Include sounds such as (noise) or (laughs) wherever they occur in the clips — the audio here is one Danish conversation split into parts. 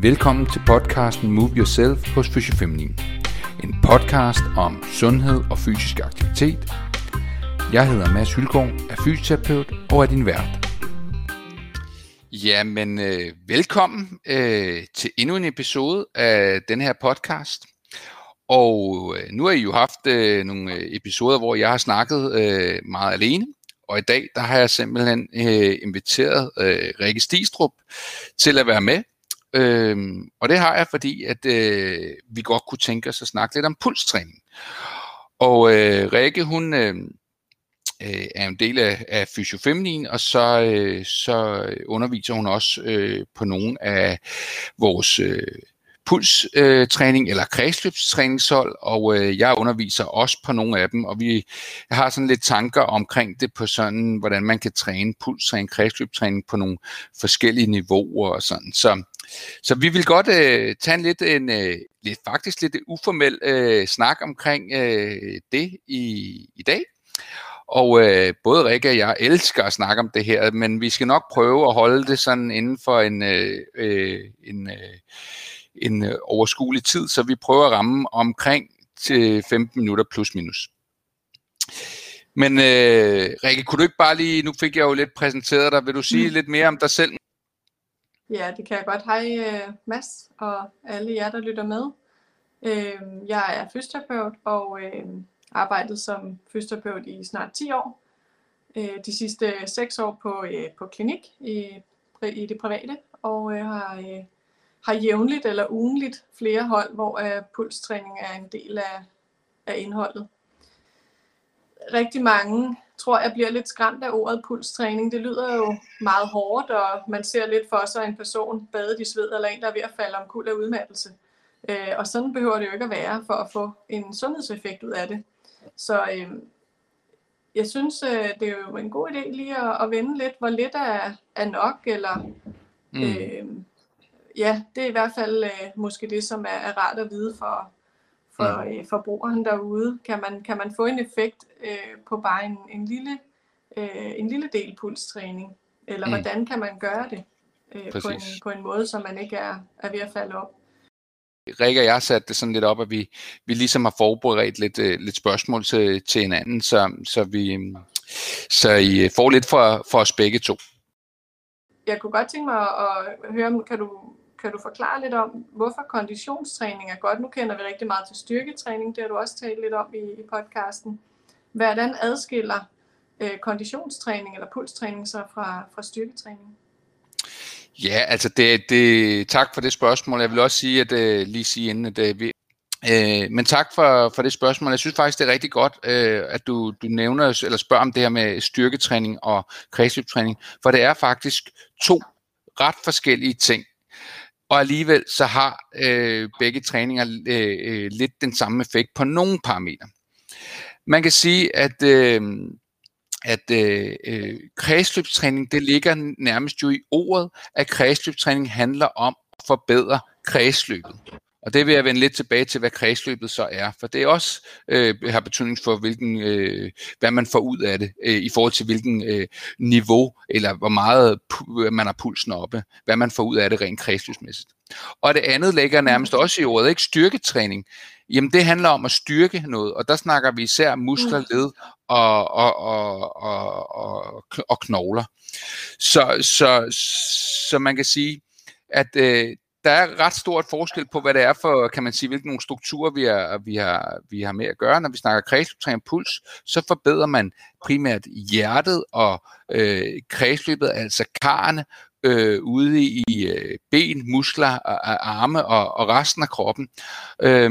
Velkommen til podcasten Move Yourself hos Fysiofeminin. En podcast om sundhed og fysisk aktivitet. Jeg hedder Mads Hylgaard, er fysioterapeut og er din vært. Jamen, øh, velkommen øh, til endnu en episode af den her podcast. Og øh, nu har I jo haft øh, nogle episoder, hvor jeg har snakket øh, meget alene. Og i dag, der har jeg simpelthen øh, inviteret øh, Rikke Stistrup til at være med Øhm, og det har jeg, fordi at øh, vi godt kunne tænke os at snakke lidt om pulstræning. Og øh, Rikke, hun øh, øh er en del af, af Fysiofeminin, og så, øh, så underviser hun også øh, på nogle af vores øh, pulstræning eller kredsløbstræningshold, og øh, jeg underviser også på nogle af dem, og vi har sådan lidt tanker omkring det på sådan, hvordan man kan træne pulstræning, kredsløbstræning på nogle forskellige niveauer og sådan. Så så vi vil godt øh, tage en lidt, en, øh, lidt, faktisk lidt uformel øh, snak omkring øh, det i, i dag. Og øh, både Rikke og jeg elsker at snakke om det her, men vi skal nok prøve at holde det sådan inden for en, øh, øh en, øh, en øh, overskuelig tid, så vi prøver at ramme omkring til 15 minutter plus minus. Men øh, Rikke, kunne du ikke bare lige, nu fik jeg jo lidt præsenteret dig, vil du sige mm. lidt mere om dig selv? Ja, det kan jeg godt. Hej øh, Mads og alle jer, der lytter med. Øhm, jeg er fysioterapeut og øhm, arbejdet som fysioterapeut i snart 10 år. Øh, de sidste 6 år på, øh, på klinik i, i det private, og har, har jævnligt eller ugenligt flere hold, hvor pulstræning er en del af, af indholdet. Rigtig mange tror, jeg bliver lidt skræmt af ordet pulstræning. Det lyder jo meget hårdt, og man ser lidt for sig en person badet i sved, eller en, der er ved at falde omkuld af udmattelse. Øh, og sådan behøver det jo ikke at være, for at få en sundhedseffekt ud af det. Så øh, jeg synes, øh, det er jo en god idé lige at, at vende lidt, hvor lidt er, er nok, eller mm. øh, ja, det er i hvert fald øh, måske det, som er, er rart at vide for, for øh, forbrugeren derude? Kan man, kan man få en effekt øh, på bare en, en, lille, øh, en lille del pulstræning? Eller mm. hvordan kan man gøre det øh, på, en, på en måde, så man ikke er, er ved at falde op? Rikke og jeg har sat det sådan lidt op, at vi, vi ligesom har forberedt lidt, øh, lidt spørgsmål til, til hinanden, så, så, vi, så I får lidt for, for os begge to. Jeg kunne godt tænke mig at høre, kan du kan du forklare lidt om, hvorfor konditionstræning er godt? Nu kender vi rigtig meget til styrketræning, det har du også talt lidt om i, i podcasten. Hvordan adskiller øh, konditionstræning eller pulstræning sig fra, fra styrketræning? Ja, altså det, det, tak for det spørgsmål. Jeg vil også sige, at øh, lige sige inden, at øh, vi, Øh, men tak for, for det spørgsmål. Jeg synes faktisk, det er rigtig godt, øh, at du, du nævner eller spørger om det her med styrketræning og kredsløbstræning, for det er faktisk to ret forskellige ting og alligevel så har øh, begge træninger øh, øh, lidt den samme effekt på nogle parametre. Man kan sige, at, øh, at øh, øh, kredsløbstræning, det ligger nærmest jo i ordet, at kredsløbstræning handler om at forbedre kredsløbet. Og det vil jeg vende lidt tilbage til, hvad kredsløbet så er, for det er også øh, har betydning for, hvilken, øh, hvad man får ud af det, øh, i forhold til hvilken øh, niveau, eller hvor meget man har pulsen oppe, hvad man får ud af det rent kredsløbsmæssigt. Og det andet ligger nærmest også i ordet, ikke styrketræning. Jamen det handler om at styrke noget, og der snakker vi især muskler, mm. led og, og, og, og, og, og knogler. Så, så, så man kan sige, at øh, der er ret stort forskel på, hvad det er for, kan man sige, hvilke nogle strukturer vi har, vi har, vi har med at gøre. Når vi snakker kredsløbstræning puls, så forbedrer man primært hjertet og øh, kredsløbet, altså karne, øh, ude i øh, ben, muskler, arme og, og resten af kroppen. Øh,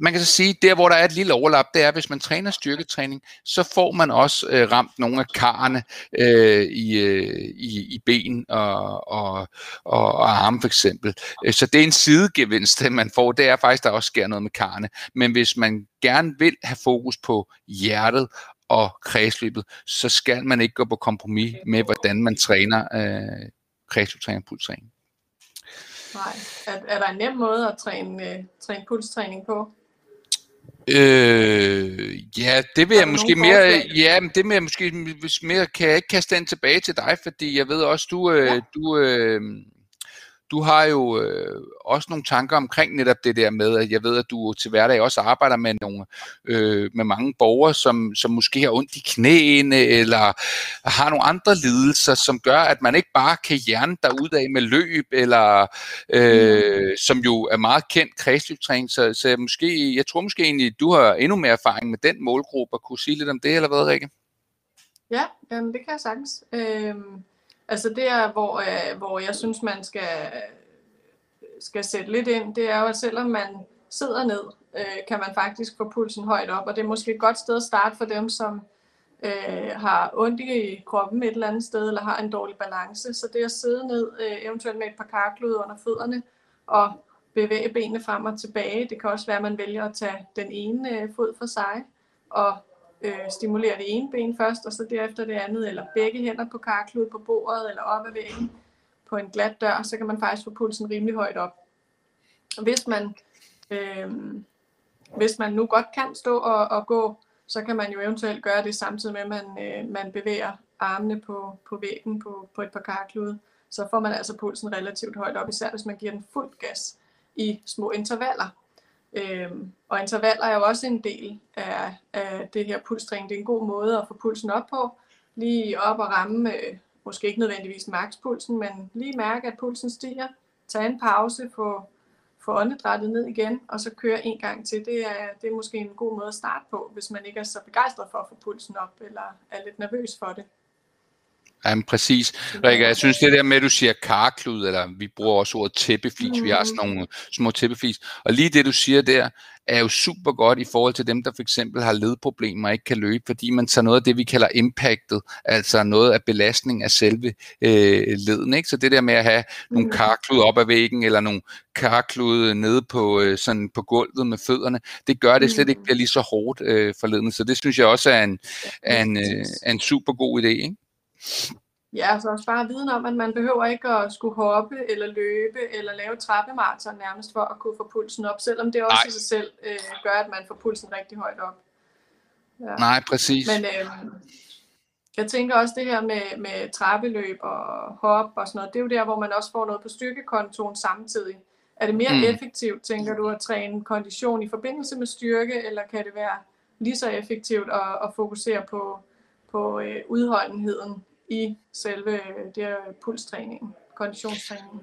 man kan så sige, der hvor der er et lille overlap, det er, hvis man træner styrketræning, så får man også øh, ramt nogle af karrene øh, i, øh, i, i ben og, og, og, og arme for eksempel. Øh, så det er en sidegevinst, (laughs) man får. Det er faktisk, der også sker noget med karrene. Men hvis man gerne vil have fokus på hjertet og kredsløbet, så skal man ikke gå på kompromis med, hvordan man træner øh, kredsløbtræning og pulstræning. Nej. Er, er der en nem måde at træne, øh, træne pulstræning på? Øh, ja, det vil jeg måske mere, ja, men det vil jeg måske mere, kan jeg ikke kaste den tilbage til dig, fordi jeg ved også, du, øh, ja. du, øh, du har jo øh, også nogle tanker omkring netop det der med, at jeg ved, at du til hverdag også arbejder med nogle øh, med mange borgere, som, som måske har ondt i knæene, eller har nogle andre lidelser, som gør, at man ikke bare kan hjerne ud af med løb, eller øh, mm. som jo er meget kendt kredsløbtræning. Så, så måske, jeg tror måske egentlig, du har endnu mere erfaring med den målgruppe, og kunne sige lidt om det, eller hvad, Rikke? Ja, jamen, det kan jeg sagtens. Øhm, altså det er, hvor, øh, hvor jeg synes, man skal, skal sætte lidt ind, det er jo, at selvom man sidder ned, øh, kan man faktisk få pulsen højt op, og det er måske et godt sted at starte for dem, som øh, har ondt i kroppen et eller andet sted, eller har en dårlig balance. Så det at sidde ned, øh, eventuelt med et par karklud under fødderne, og bevæge benene frem og tilbage. Det kan også være, at man vælger at tage den ene øh, fod for sig, og øh, stimulere det ene ben først, og så derefter det andet, eller begge hænder på karklud på bordet, eller op ad væggen på en glat dør, så kan man faktisk få pulsen rimelig højt op. Og hvis man, øh, hvis man nu godt kan stå og, og gå, så kan man jo eventuelt gøre det samtidig med, at man, øh, man bevæger armene på, på væggen på, på et par karklude. Så får man altså pulsen relativt højt op, især hvis man giver den fuld gas i små intervaller. Øhm, og intervaller er jo også en del af, af det her pulstræning. Det er en god måde at få pulsen op på. Lige op og ramme, øh, måske ikke nødvendigvis makspulsen, men lige mærke, at pulsen stiger. Tag en pause, få, få åndedrættet ned igen, og så køre en gang til. Det er, det er måske en god måde at starte på, hvis man ikke er så begejstret for at få pulsen op, eller er lidt nervøs for det. Jamen præcis. Rikke, jeg synes det der med, at du siger karklud, eller vi bruger også ordet tæppeflis, mm. vi har sådan nogle små tæppeflis, og lige det du siger der, er jo super godt i forhold til dem, der for eksempel har ledproblemer og ikke kan løbe, fordi man tager noget af det, vi kalder impactet, altså noget af belastning af selve øh, leden. Ikke? Så det der med at have mm. nogle karklud op ad væggen, eller nogle karklud nede på, øh, sådan på gulvet med fødderne, det gør det slet ikke mm. bliver lige så hårdt øh, for leden. Så det synes jeg også er en, er en, øh, er en super god idé. Ikke? Ja, så også bare viden om, at man behøver ikke at skulle hoppe eller løbe eller lave trappemaraton nærmest for at kunne få pulsen op, selvom det også Nej. i sig selv øh, gør, at man får pulsen rigtig højt op. Ja. Nej, præcis. Men øh, jeg tænker også det her med, med trappeløb og hop og sådan noget, det er jo der, hvor man også får noget på styrkekontoen samtidig. Er det mere mm. effektivt, tænker du, at træne kondition i forbindelse med styrke, eller kan det være lige så effektivt at, at fokusere på, på øh, udholdenheden i selve øh, det her pulstræning, konditionstræning?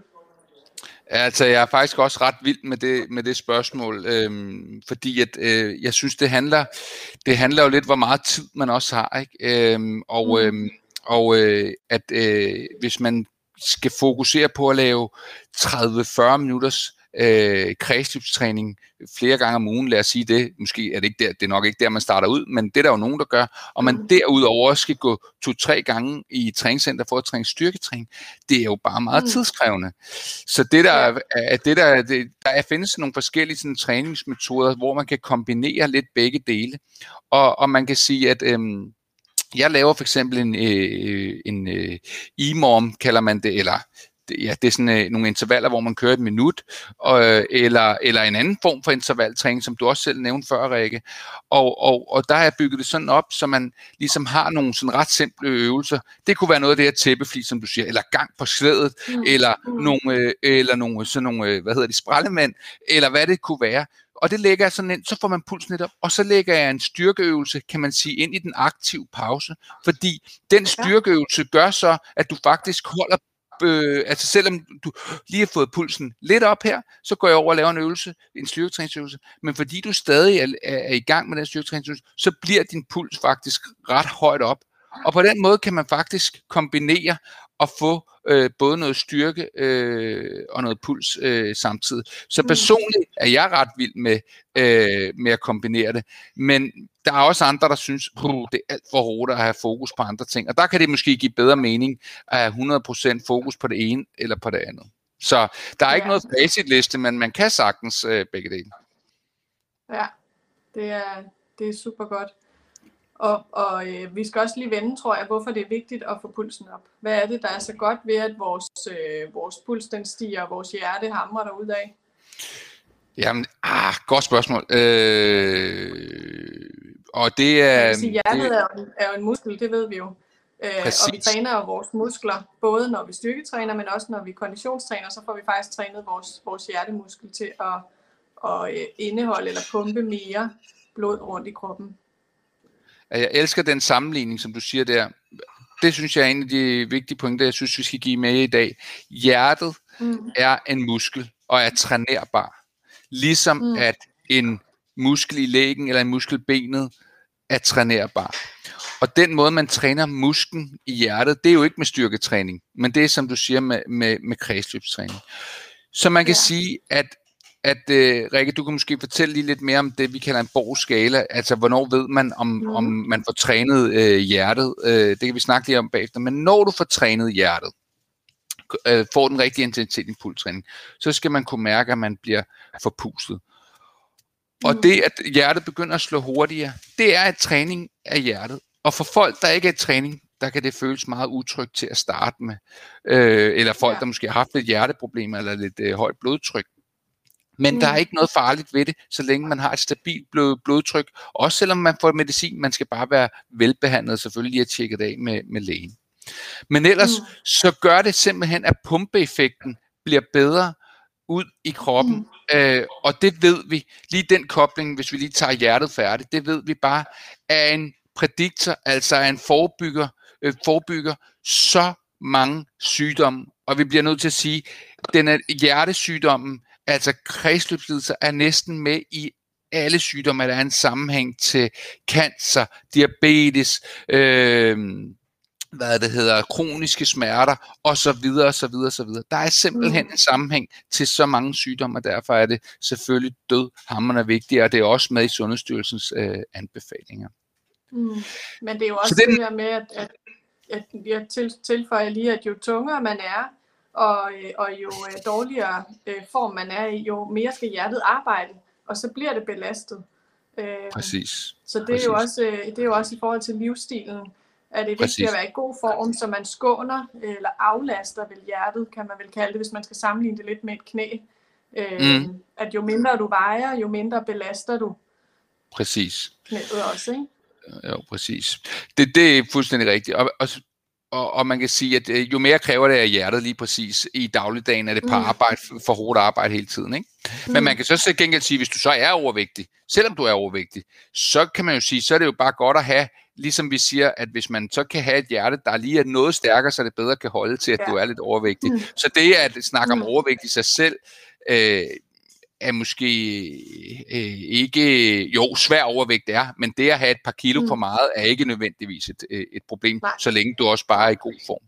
Altså, jeg er faktisk også ret vild med det, med det spørgsmål, øhm, fordi at, øh, jeg synes, det handler, det handler jo lidt, hvor meget tid man også har, ikke? Øhm, og mm. øhm, og øh, at øh, hvis man skal fokusere på at lave 30-40 minutters øh, kredsløbstræning flere gange om ugen, lad os sige det. Måske er det ikke der, det er nok ikke der, man starter ud, men det er der jo nogen, der gør. Og man mm. derudover skal gå to-tre gange i træningscenter for at træne styrketræning. Det er jo bare meget mm. tidskrævende. Så det der, er, det der, det, der er, findes nogle forskellige sådan, træningsmetoder, hvor man kan kombinere lidt begge dele. Og, og man kan sige, at øhm, jeg laver for eksempel en, øh, en øh, e-morm, kalder man det, eller ja, det er sådan øh, nogle intervaller, hvor man kører et minut, øh, eller, eller en anden form for intervaltræning, som du også selv nævnte før, Rikke. Og, og, og der har jeg bygget det sådan op, så man ligesom har nogle sådan ret simple øvelser. Det kunne være noget af det her tæppefli, som du siger, eller gang på slædet, mm. eller mm. nogle, øh, eller nogle, sådan nogle, øh, hvad hedder det, sprællemænd, eller hvad det kunne være. Og det lægger jeg sådan ind, så får man pulsen lidt op, og så lægger jeg en styrkeøvelse, kan man sige, ind i den aktive pause, fordi den styrkeøvelse gør så, at du faktisk holder øh, altså selvom du lige har fået pulsen lidt op her, så går jeg over og laver en øvelse, en styrketræningsøvelse, men fordi du stadig er, er i gang med den styrketræningsøvelse, så bliver din puls faktisk ret højt op. Og på den måde kan man faktisk kombinere og få øh, både noget styrke øh, og noget puls øh, samtidig. Så mm. personligt er jeg ret vild med, øh, med at kombinere det, men der er også andre, der synes, at det er alt for hårdt at have fokus på andre ting, og der kan det måske give bedre mening at have 100% fokus på det ene eller på det andet. Så der er ja. ikke noget facitliste, men man kan sagtens øh, begge dele. Ja, det er, det er super godt. Og, og øh, vi skal også lige vende, tror jeg, hvorfor det er vigtigt at få pulsen op. Hvad er det, der er så godt ved, at vores, øh, vores puls den stiger, og vores hjerte hamrer derud af? Jamen, ah, godt spørgsmål. Øh, og det er... Sige, hjertet det, er, jo, er jo en muskel, det ved vi jo. Øh, og vi træner jo vores muskler, både når vi styrketræner, men også når vi konditionstræner, så får vi faktisk trænet vores, vores hjertemuskel til at, at øh, indeholde eller pumpe mere blod rundt i kroppen. Jeg elsker den sammenligning, som du siger der. Det synes jeg er en af de vigtige pointer, jeg synes, vi skal give med i dag. Hjertet mm. er en muskel og er trænerbar. Ligesom mm. at en muskel i lægen eller en muskel i benet er trænerbar. Og den måde, man træner musklen i hjertet, det er jo ikke med styrketræning, men det er, som du siger, med, med, med kredsløbstræning. Så man kan ja. sige, at, at uh, Rikke, du kan måske fortælle lige lidt mere om det, vi kalder en borgskala. Altså, hvornår ved man, om, mm. om man får trænet uh, hjertet? Uh, det kan vi snakke lige om bagefter. Men når du får trænet hjertet, uh, får den rigtige intensitet i pulstræning, så skal man kunne mærke, at man bliver forpustet. Og mm. det, at hjertet begynder at slå hurtigere, det er et træning af hjertet. Og for folk, der ikke er i træning, der kan det føles meget utrygt til at starte med. Øh, eller folk, ja. der måske har haft lidt hjerteproblemer eller lidt øh, højt blodtryk. Men mm. der er ikke noget farligt ved det, så længe man har et stabilt blod, blodtryk. Også selvom man får medicin, man skal bare være velbehandlet, selvfølgelig lige at tjekke det af med, med lægen. Men ellers, mm. så gør det simpelthen, at pumpeeffekten bliver bedre ud i kroppen. Mm. Øh, og det ved vi, lige den kobling, hvis vi lige tager hjertet færdigt, det ved vi bare, er en prædiktor, altså er en forebygger, øh, forebygger så mange sygdomme. Og vi bliver nødt til at sige, den er hjertesygdommen, altså kredsløbslidelser, er næsten med i alle sygdomme, at der er en sammenhæng til cancer, diabetes, øh, hvad det hedder, kroniske smerter, og så videre, så videre, så videre. Der er simpelthen mm. en sammenhæng til så mange sygdomme, og derfor er det selvfølgelig død hammerne vigtigt, og det er også med i Sundhedsstyrelsens øh, anbefalinger. Mm. Men det er jo også så det her med, at, at, at jeg til, tilføjer lige, at jo tungere man er, og, øh, og jo øh, dårligere øh, form man er i, jo mere skal hjertet arbejde, og så bliver det belastet. Præcis. Så det er, Præcis. Jo også, det er jo også i forhold til livsstilen, at det er vigtigt at være i god form, så man skåner eller aflaster vel hjertet, kan man vel kalde det, hvis man skal sammenligne det lidt med et knæ. Mm. At jo mindre du vejer, jo mindre belaster du Præcis. knæet også, ikke? Jo, præcis. Det, det er fuldstændig rigtigt. Og, og, og, og man kan sige, at øh, jo mere kræver det af hjertet lige præcis i dagligdagen, er det på mm. arbejde, for hårdt arbejde hele tiden. Ikke? Mm. Men man kan så til gengæld sige, hvis du så er overvægtig, selvom du er overvægtig, så kan man jo sige, så er det jo bare godt at have, ligesom vi siger, at hvis man så kan have et hjerte, der lige er noget stærkere, så det bedre kan holde til, at ja. du er lidt overvægtig. Mm. Så det at snakke om mm. overvægt i sig selv, øh, er måske øh, ikke, jo, svær overvægt er, men det at have et par kilo mm. for meget er ikke nødvendigvis et, øh, et problem, Nej. så længe du også bare er i god form.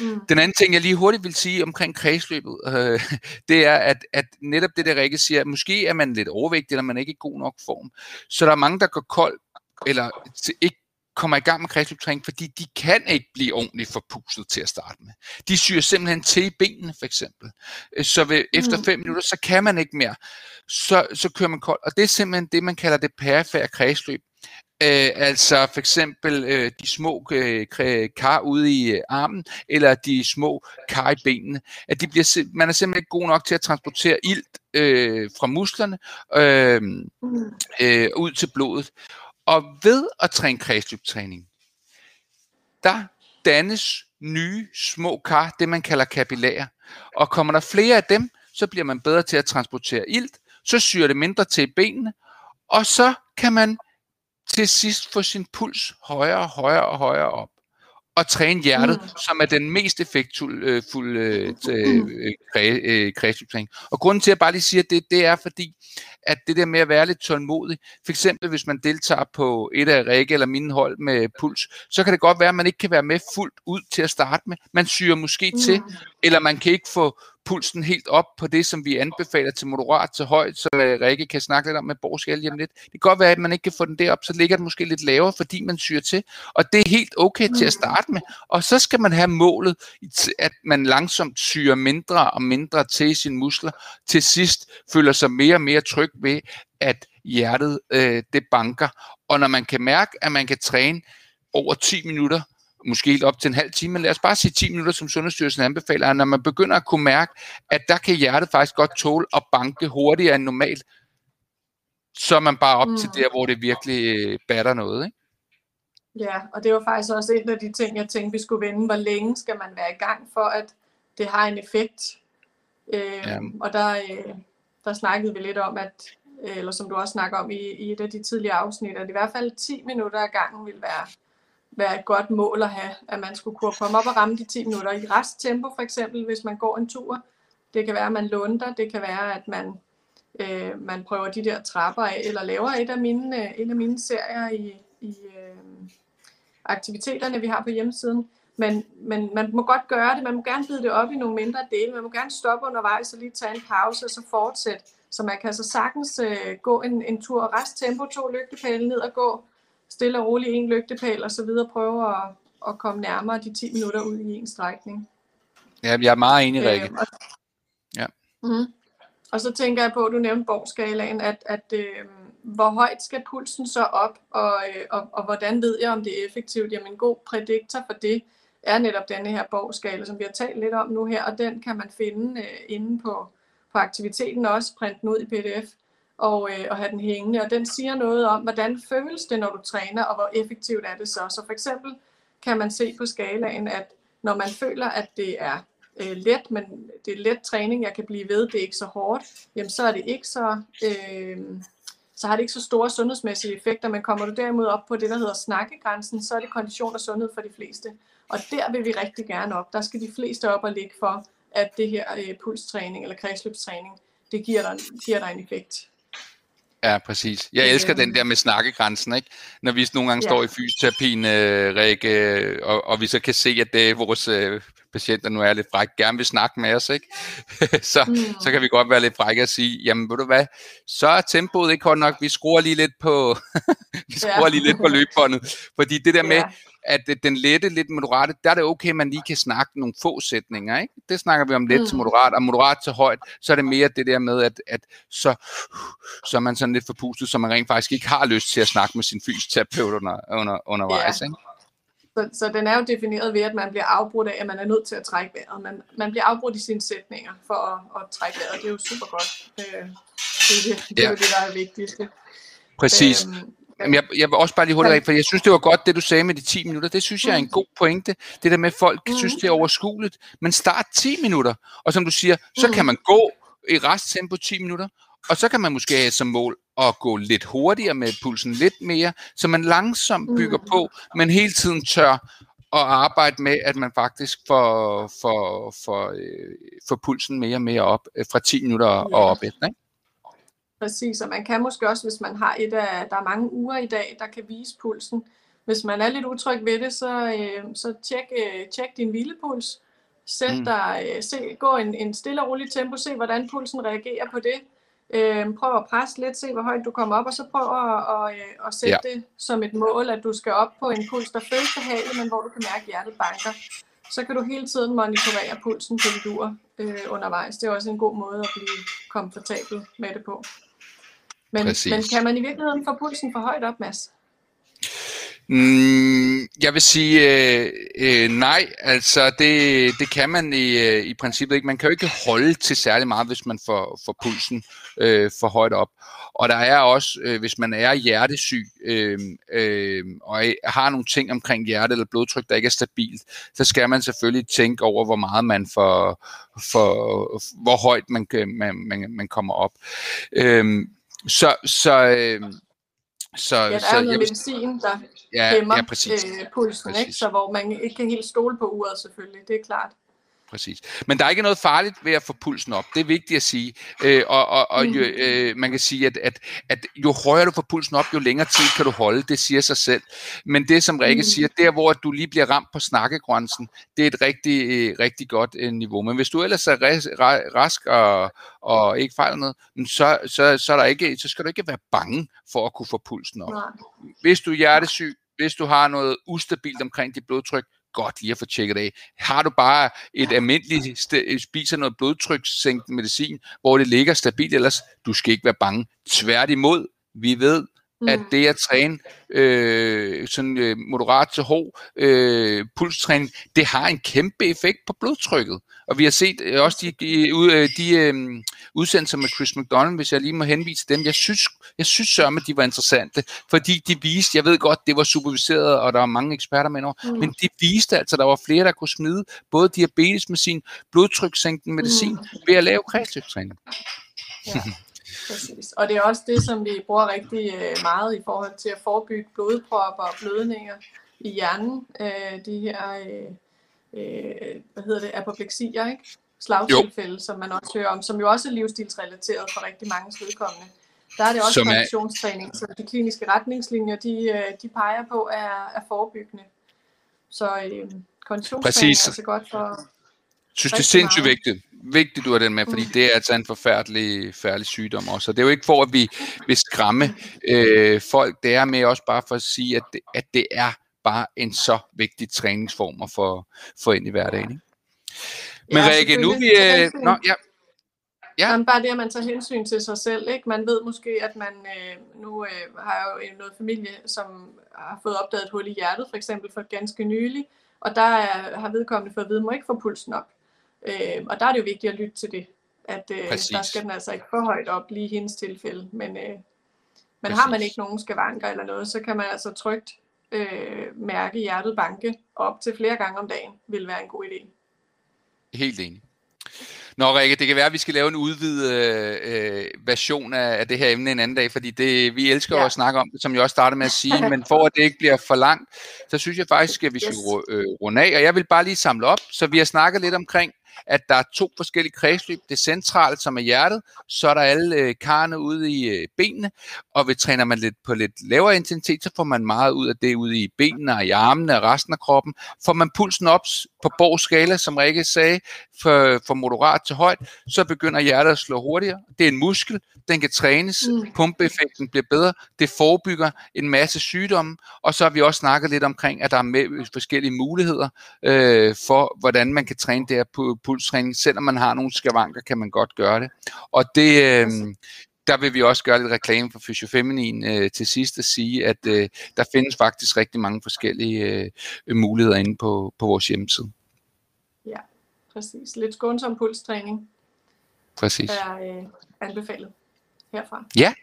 Mm. Den anden ting, jeg lige hurtigt vil sige omkring kredsløbet, øh, (laughs) det er, at, at netop det der Rikke siger, at måske er man lidt overvægtig, eller man er ikke i god nok form. Så der er mange, der går kold, eller ikke kommer i gang med kredsløbstræning, fordi de kan ikke blive ordentligt forpustet til at starte med. De syr simpelthen til i benene, for eksempel. Øh, så ved, efter 5 mm. minutter, så kan man ikke mere. Så, så kører man koldt. Og det er simpelthen det, man kalder det perifære kredsløb. Øh, altså for eksempel øh, de små øh, kar ude i øh, armen, eller de små kar i benene. At de bliver, man er simpelthen ikke god nok til at transportere ilt øh, fra musklerne øh, mm. øh, ud til blodet. Og ved at træne kredsløbstræning, der dannes nye små kar, det man kalder kapillærer. Og kommer der flere af dem, så bliver man bedre til at transportere ilt, så syrer det mindre til benene, og så kan man til sidst få sin puls højere og højere og højere op og træne hjertet, mm. som er den mest effektfulde øh, øh, øh, kredsløbstræning. Og grunden til, at jeg bare lige siger det, det er fordi, at det der med at være lidt tålmodig, for eksempel hvis man deltager på et af Rikke eller mine hold med puls, så kan det godt være, at man ikke kan være med fuldt ud til at starte med. Man syrer måske mm. til, eller man kan ikke få pulsen helt op på det, som vi anbefaler til moderat til højt, så Rikke kan snakke lidt om med borgskæld hjem lidt. Det kan godt være, at man ikke kan få den derop, så ligger den måske lidt lavere, fordi man syrer til. Og det er helt okay til at starte med. Og så skal man have målet, at man langsomt syrer mindre og mindre til sine muskler. Til sidst føler sig mere og mere tryg ved, at hjertet øh, det banker. Og når man kan mærke, at man kan træne over 10 minutter måske helt op til en halv time, men lad os bare sige 10 minutter, som Sundhedsstyrelsen anbefaler, når man begynder at kunne mærke, at der kan hjertet faktisk godt tåle at banke hurtigere end normalt, så er man bare op mm. til der, hvor det virkelig øh, batter noget. Ikke? Ja, og det var faktisk også en af de ting, jeg tænkte, vi skulle vende. Hvor længe skal man være i gang for, at det har en effekt? Øh, ja. Og der, øh, der snakkede vi lidt om, at, øh, eller som du også snakker om i, i et af de tidligere afsnit, at i hvert fald 10 minutter ad gangen vil være, være et godt mål at have, at man skulle kunne komme op og ramme de 10 minutter i resttempo for eksempel, hvis man går en tur. Det kan være, at man lunder, det kan være, at man, øh, man prøver de der trapper af, eller laver et af mine, øh, en af mine serier i, i øh, aktiviteterne, vi har på hjemmesiden. Men, men man må godt gøre det, man må gerne bide det op i nogle mindre dele, man må gerne stoppe undervejs og lige tage en pause og så fortsætte. Så man kan altså sagtens øh, gå en, en tur, rest tempo, to lygtepæle ned og gå stille og roligt en lygtepæl og så videre, prøve at, at komme nærmere de 10 minutter ud i en strækning. Ja, jeg er meget enig, Rikke. Øh, ja. Mm, og så tænker jeg på, at du nævnte borgskalaen, at, at øh, hvor højt skal pulsen så op, og, øh, og, og hvordan ved jeg, om det er effektivt? Jamen en god prædiktor for det er netop denne her borgskala, som vi har talt lidt om nu her, og den kan man finde øh, inde på, på aktiviteten også, printe den ud i pdf og, øh, og have den hængende, og den siger noget om, hvordan føles det, når du træner, og hvor effektivt er det så. Så for eksempel kan man se på skalaen, at når man føler, at det er øh, let, men det er let træning, jeg kan blive ved, det er ikke så hårdt, jamen så er det ikke så, øh, så har det ikke så store sundhedsmæssige effekter, men kommer du derimod op på det, der hedder snakkegrænsen, så er det kondition og sundhed for de fleste. Og der vil vi rigtig gerne op. Der skal de fleste op og ligge for, at det her øh, pulstræning eller kredsløbstræning, det giver dig, giver dig en effekt. Ja, præcis. Jeg elsker den der med snakkegrænsen, ikke? Når vi nogle gange ja. står i fysioterapien, øh, Rikke, og, og vi så kan se, at det er vores øh, patienter nu er lidt fræk, gerne vil snakke med os, ikke? (laughs) så, mm. så kan vi godt være lidt frække og sige, jamen ved du hvad, så er tempoet ikke godt nok, vi skruer lige lidt på, (laughs) vi skruer ja. lige lidt på løbebåndet, fordi det der med, ja at den lette, lidt moderate, der er det okay, at man lige kan snakke nogle få sætninger. Ikke? Det snakker vi om let mm. til moderat, og moderat til højt, så er det mere det der med, at, at så, så er man sådan lidt forpustet, så man rent faktisk ikke har lyst til at snakke med sin fysioterapeut under, under, undervejs. Ja. Ikke? Så, så den er jo defineret ved, at man bliver afbrudt af, at man er nødt til at trække vejret. Man, man bliver afbrudt i sine sætninger for at, at trække vejret. Det er jo super godt. Øh, det, er det, det, ja. er det, der er vigtigst. Præcis. Øhm, Jamen, jeg, jeg vil også bare lige hurtigt, for jeg synes, det var godt, det du sagde med de 10 minutter. Det synes jeg er en mm. god pointe. Det der med, at folk mm. synes, det er overskueligt. Men start 10 minutter, og som du siger, så kan mm. man gå i resttempo 10 minutter, og så kan man måske have som mål at gå lidt hurtigere med pulsen lidt mere, så man langsomt bygger på, men hele tiden tør at arbejde med, at man faktisk får, får, får, øh, får pulsen mere og mere op øh, fra 10 minutter og op efter. Ikke? Præcis, og man kan måske også, hvis man har et af, der er mange uger i dag, der kan vise pulsen. Hvis man er lidt utryg ved det, så, øh, så tjek, øh, tjek din hvilepuls. Sæt mm. dig, øh, se, gå en, en stille og rolig tempo, se hvordan pulsen reagerer på det. Øh, prøv at presse lidt, se hvor højt du kommer op, og så prøv at, at, at, at sætte ja. det som et mål, at du skal op på en puls, der føles behageligt, men hvor du kan mærke, at hjertet banker. Så kan du hele tiden monitorere pulsen på dit ur øh, undervejs. Det er også en god måde at blive komfortabel med det på. Men, men kan man i virkeligheden få pulsen for højt op, Mads? Mm, jeg vil sige øh, øh, nej, altså det, det kan man i, øh, i princippet ikke. Man kan jo ikke holde til særlig meget, hvis man får, får pulsen øh, for højt op. Og der er også, øh, hvis man er hjertesyg øh, øh, og har nogle ting omkring hjerte eller blodtryk, der ikke er stabilt, så skal man selvfølgelig tænke over, hvor meget man får, for, hvor højt man, man, man, man kommer op. Øh, så, så, øh, så, ja, der så, er noget jeg, medicin, der ja, hæmmer ja, præcis. Øh, pulsen, præcis. Ikke? så hvor man ikke kan helt stole på uret selvfølgelig, det er klart præcis. Men der er ikke noget farligt ved at få pulsen op. Det er vigtigt at sige. Øh, og og, og jo, mm. øh, man kan sige, at, at, at jo højere du får pulsen op, jo længere tid kan du holde. Det siger sig selv. Men det, som Rikke mm. siger, der hvor du lige bliver ramt på snakkegrænsen, det er et rigtig, øh, rigtig godt øh, niveau. Men hvis du ellers er rask og, og ikke fejler noget, så, så, så, er der ikke, så skal du ikke være bange for at kunne få pulsen op. Nej. Hvis du er hjertesyg, hvis du har noget ustabilt omkring dit blodtryk, godt lige at få tjekket af. Har du bare et almindeligt, spiser noget blodtrykssænkende medicin, hvor det ligger stabilt, ellers du skal ikke være bange. Tværtimod, vi ved, at mm. det at træne øh, sådan øh, moderat til hård øh, pulstræning, det har en kæmpe effekt på blodtrykket. Og vi har set øh, også de, de, øh, de øh, udsendelser med Chris McDonald, hvis jeg lige må henvise dem. Jeg synes, jeg synes sørme, de var interessante, fordi de viste, jeg ved godt, det var superviseret, og der var mange eksperter med over, mm. men de viste altså, at der var flere, der kunne smide både diabetes med sin blodtrykssænkende medicin mm. ved at lave kredsløbstræning. Ja. Præcis. Og det er også det, som vi bruger rigtig øh, meget i forhold til at forebygge blodpropper og blødninger i hjernen. Øh, de her, øh, øh, hvad hedder det, apopleksier, ikke? slagtilfælde, som man også hører om, som jo også er livsstilsrelateret for rigtig mange vedkommende. Der er det også konditionstræning, så de kliniske retningslinjer, de, øh, de peger på, er, er forebyggende. Så øh, konditionstræning Præcis. er altså godt for synes, det er sindssygt vigtigt. Vigtigt, du har den med, fordi mm. det er altså en forfærdelig, færdig sygdom også. Og det er jo ikke for, at vi vil skræmme øh, folk. Det er med også bare for at sige, at det, at det er bare en så vigtig træningsform at få, få ind i hverdagen. Ikke? Men ja, Rikke, nu vi... Øh, nå, ja. Ja. Men bare det, at man tager hensyn til sig selv. Ikke? Man ved måske, at man øh, nu øh, har jo noget familie, som har fået opdaget et hul i hjertet, for eksempel for ganske nylig, og der er, har vedkommende fået at vide, må ikke få pulsen op. Øh, og der er det jo vigtigt at lytte til det, at øh, der skal den altså ikke for højt op, lige i hendes tilfælde. Men, øh, men har man ikke nogen skavanker eller noget, så kan man altså trygt øh, mærke hjertet banke op til flere gange om dagen, vil være en god idé. Helt enig. Nå Rikke, det kan være, at vi skal lave en udvidet øh, version af, af det her emne en anden dag, fordi det, vi elsker ja. at snakke om det, som jeg også startede med at sige, men for at det ikke bliver for langt, så synes jeg faktisk, at vi skal yes. Øh, runde af, og jeg vil bare lige samle op, så vi har snakket lidt omkring at der er to forskellige kredsløb. Det centrale, som er hjertet, så er der alle øh, karne ude i øh, benene, og ved træner man lidt på lidt lavere intensitet, så får man meget ud af det ude i benene og i armene og resten af kroppen. Får man pulsen op på Borgs skala, som Rikke sagde, for, for moderat til højt, så begynder hjertet at slå hurtigere. Det er en muskel, den kan trænes, mm. pumpeeffekten bliver bedre, det forebygger en masse sygdomme, og så har vi også snakket lidt omkring, at der er med forskellige muligheder øh, for, hvordan man kan træne det her pulstræning. Selvom man har nogle skavanker, kan man godt gøre det. Og det, øh, der vil vi også gøre lidt reklame for Fysiofeminin øh, til sidst at sige, at øh, der findes faktisk rigtig mange forskellige øh, muligheder inde på, på vores hjemmeside. Ja, præcis. Lidt skånsom pulstræning. Præcis. Er øh, anbefalet herfra. Ja.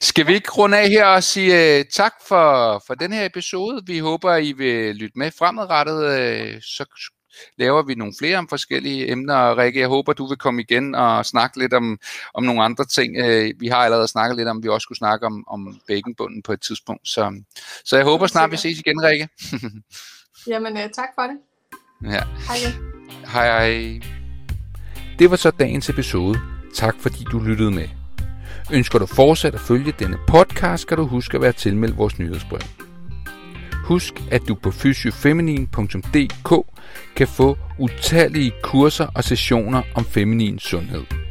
Skal vi ikke runde af her og sige uh, tak for, for den her episode? Vi håber, I vil lytte med fremadrettet. Uh, så laver vi nogle flere om forskellige emner. Rikke, jeg håber, du vil komme igen og snakke lidt om, om nogle andre ting. Uh, vi har allerede snakket lidt om, vi også skulle snakke om, om bækkenbunden på et tidspunkt. Så, så jeg håber snart, vi ses igen, Rikke. (laughs) Jamen, uh, tak for det. Ja. Hej. Hej, hej. Det var så dagens episode. Tak fordi du lyttede med. Ønsker du fortsat at følge denne podcast, skal du huske at være tilmeldt vores nyhedsbrev. Husk, at du på fysiofeminin.dk kan få utallige kurser og sessioner om feminin sundhed.